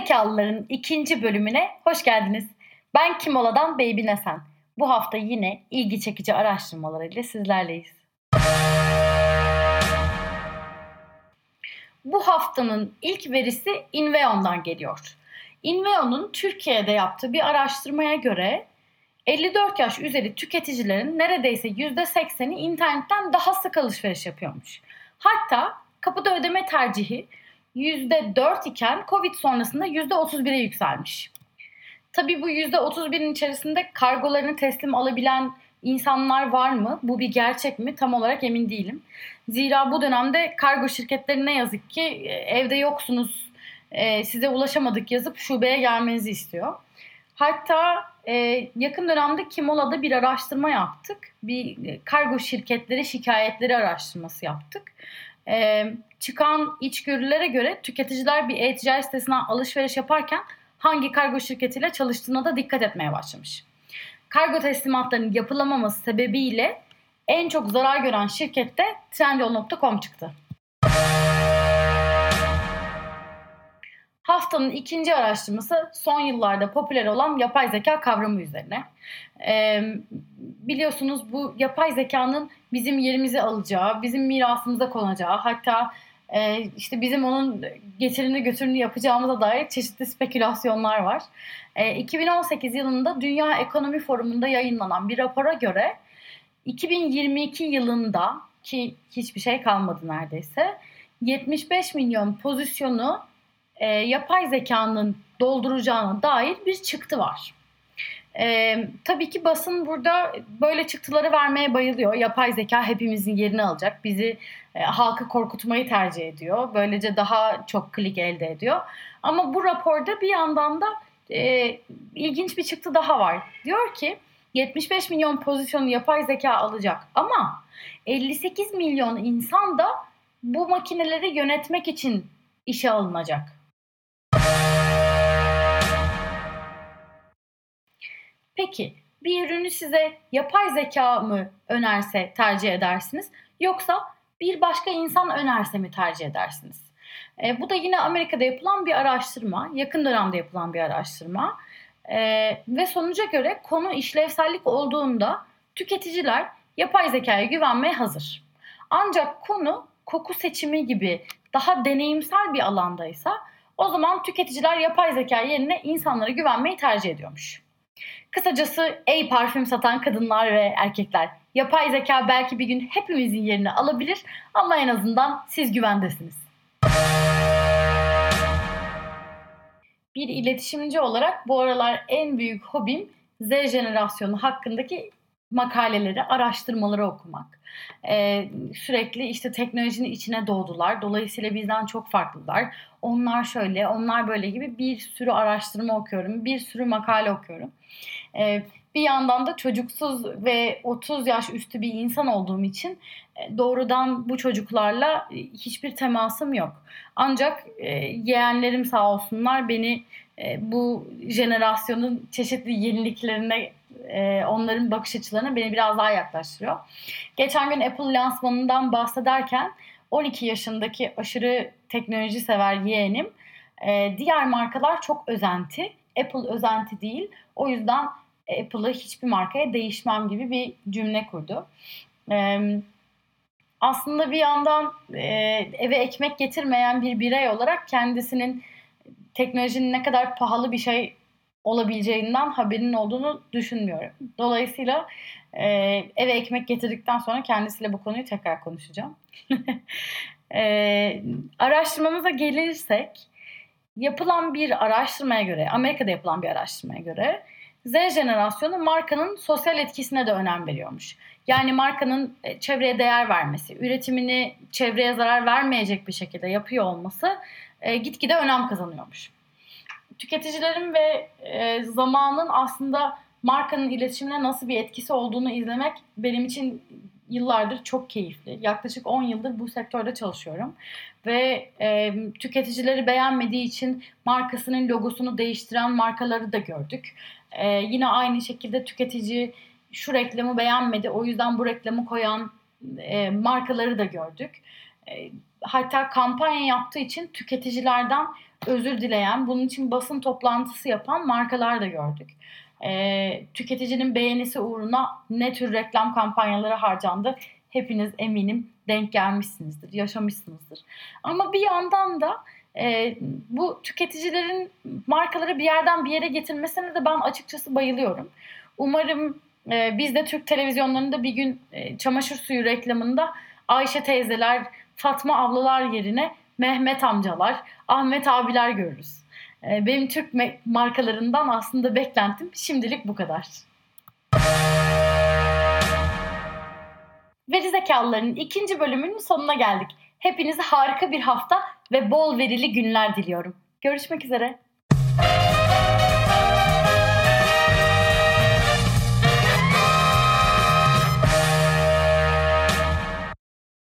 Zekalıların ikinci bölümüne hoş geldiniz. Ben Kimola'dan Baby Nesen. Bu hafta yine ilgi çekici araştırmalarıyla sizlerleyiz. Bu haftanın ilk verisi Inveon'dan geliyor. Inveon'un Türkiye'de yaptığı bir araştırmaya göre 54 yaş üzeri tüketicilerin neredeyse %80'i internetten daha sık alışveriş yapıyormuş. Hatta kapıda ödeme tercihi %4 iken Covid sonrasında %31'e yükselmiş. Tabii bu %31'in içerisinde kargolarını teslim alabilen insanlar var mı? Bu bir gerçek mi? Tam olarak emin değilim. Zira bu dönemde kargo şirketleri ne yazık ki e, evde yoksunuz, e, size ulaşamadık yazıp şubeye gelmenizi istiyor. Hatta e, yakın dönemde Kimola'da bir araştırma yaptık. Bir kargo şirketleri şikayetleri araştırması yaptık e, çıkan içgörülere göre tüketiciler bir e-ticaret sitesinden alışveriş yaparken hangi kargo şirketiyle çalıştığına da dikkat etmeye başlamış. Kargo teslimatlarının yapılamaması sebebiyle en çok zarar gören şirket de Trendyol.com çıktı. Haftanın ikinci araştırması son yıllarda popüler olan yapay zeka kavramı üzerine. Ee, biliyorsunuz bu yapay zekanın bizim yerimizi alacağı, bizim mirasımıza konacağı, hatta e, işte bizim onun getirini götürünü yapacağımıza dair çeşitli spekülasyonlar var. E, 2018 yılında Dünya Ekonomi Forumu'nda yayınlanan bir rapora göre 2022 yılında ki hiçbir şey kalmadı neredeyse 75 milyon pozisyonu e, yapay zekanın dolduracağına dair bir çıktı var. E, tabii ki basın burada böyle çıktıları vermeye bayılıyor. Yapay zeka hepimizin yerini alacak. Bizi e, halkı korkutmayı tercih ediyor. Böylece daha çok klik elde ediyor. Ama bu raporda bir yandan da e, ilginç bir çıktı daha var. Diyor ki 75 milyon pozisyonu yapay zeka alacak ama 58 milyon insan da bu makineleri yönetmek için işe alınacak. Peki bir ürünü size yapay zeka mı önerse tercih edersiniz yoksa bir başka insan önerse mi tercih edersiniz? E, bu da yine Amerika'da yapılan bir araştırma, yakın dönemde yapılan bir araştırma e, ve sonuca göre konu işlevsellik olduğunda tüketiciler yapay zekaya güvenmeye hazır. Ancak konu koku seçimi gibi daha deneyimsel bir alandaysa o zaman tüketiciler yapay zeka yerine insanlara güvenmeyi tercih ediyormuş. Kısacası ey parfüm satan kadınlar ve erkekler. Yapay zeka belki bir gün hepimizin yerini alabilir ama en azından siz güvendesiniz. Bir iletişimci olarak bu aralar en büyük hobim Z jenerasyonu hakkındaki makaleleri, araştırmaları okumak. Ee, sürekli işte teknolojinin içine doğdular. Dolayısıyla bizden çok farklılar. Onlar şöyle, onlar böyle gibi bir sürü araştırma okuyorum. Bir sürü makale okuyorum. Ee, bir yandan da çocuksuz ve 30 yaş üstü bir insan olduğum için e, doğrudan bu çocuklarla hiçbir temasım yok. Ancak e, yeğenlerim sağ olsunlar beni e, bu jenerasyonun çeşitli yeniliklerine e, onların bakış açılarına beni biraz daha yaklaştırıyor. Geçen gün Apple lansmanından bahsederken 12 yaşındaki aşırı teknoloji sever yeğenim e, diğer markalar çok özenti. Apple özenti değil. O yüzden Apple'ı hiçbir markaya değişmem gibi bir cümle kurdu. E, aslında bir yandan e, eve ekmek getirmeyen bir birey olarak kendisinin teknolojinin ne kadar pahalı bir şey olabileceğinden haberinin olduğunu düşünmüyorum. Dolayısıyla e, eve ekmek getirdikten sonra kendisiyle bu konuyu tekrar konuşacağım. e, araştırmamıza gelirsek yapılan bir araştırmaya göre, Amerika'da yapılan bir araştırmaya göre Z jenerasyonu markanın sosyal etkisine de önem veriyormuş. Yani markanın e, çevreye değer vermesi, üretimini çevreye zarar vermeyecek bir şekilde yapıyor olması e, gitgide önem kazanıyormuş tüketicilerin ve e, zamanın aslında markanın iletişimine nasıl bir etkisi olduğunu izlemek benim için yıllardır çok keyifli. Yaklaşık 10 yıldır bu sektörde çalışıyorum. Ve e, tüketicileri beğenmediği için markasının logosunu değiştiren markaları da gördük. E, yine aynı şekilde tüketici şu reklamı beğenmedi o yüzden bu reklamı koyan e, markaları da gördük. E, hatta kampanya yaptığı için tüketicilerden özür dileyen, bunun için basın toplantısı yapan markalar da gördük. E, tüketicinin beğenisi uğruna ne tür reklam kampanyaları harcandı hepiniz eminim denk gelmişsinizdir, yaşamışsınızdır. Ama bir yandan da e, bu tüketicilerin markaları bir yerden bir yere getirmesine de ben açıkçası bayılıyorum. Umarım e, biz de Türk televizyonlarında bir gün e, çamaşır suyu reklamında Ayşe teyzeler, Fatma ablalar yerine Mehmet amcalar, Ahmet abiler görürüz. E, benim Türk markalarından aslında beklentim şimdilik bu kadar. Veri zekalıların ikinci bölümünün sonuna geldik. Hepinize harika bir hafta ve bol verili günler diliyorum. Görüşmek üzere.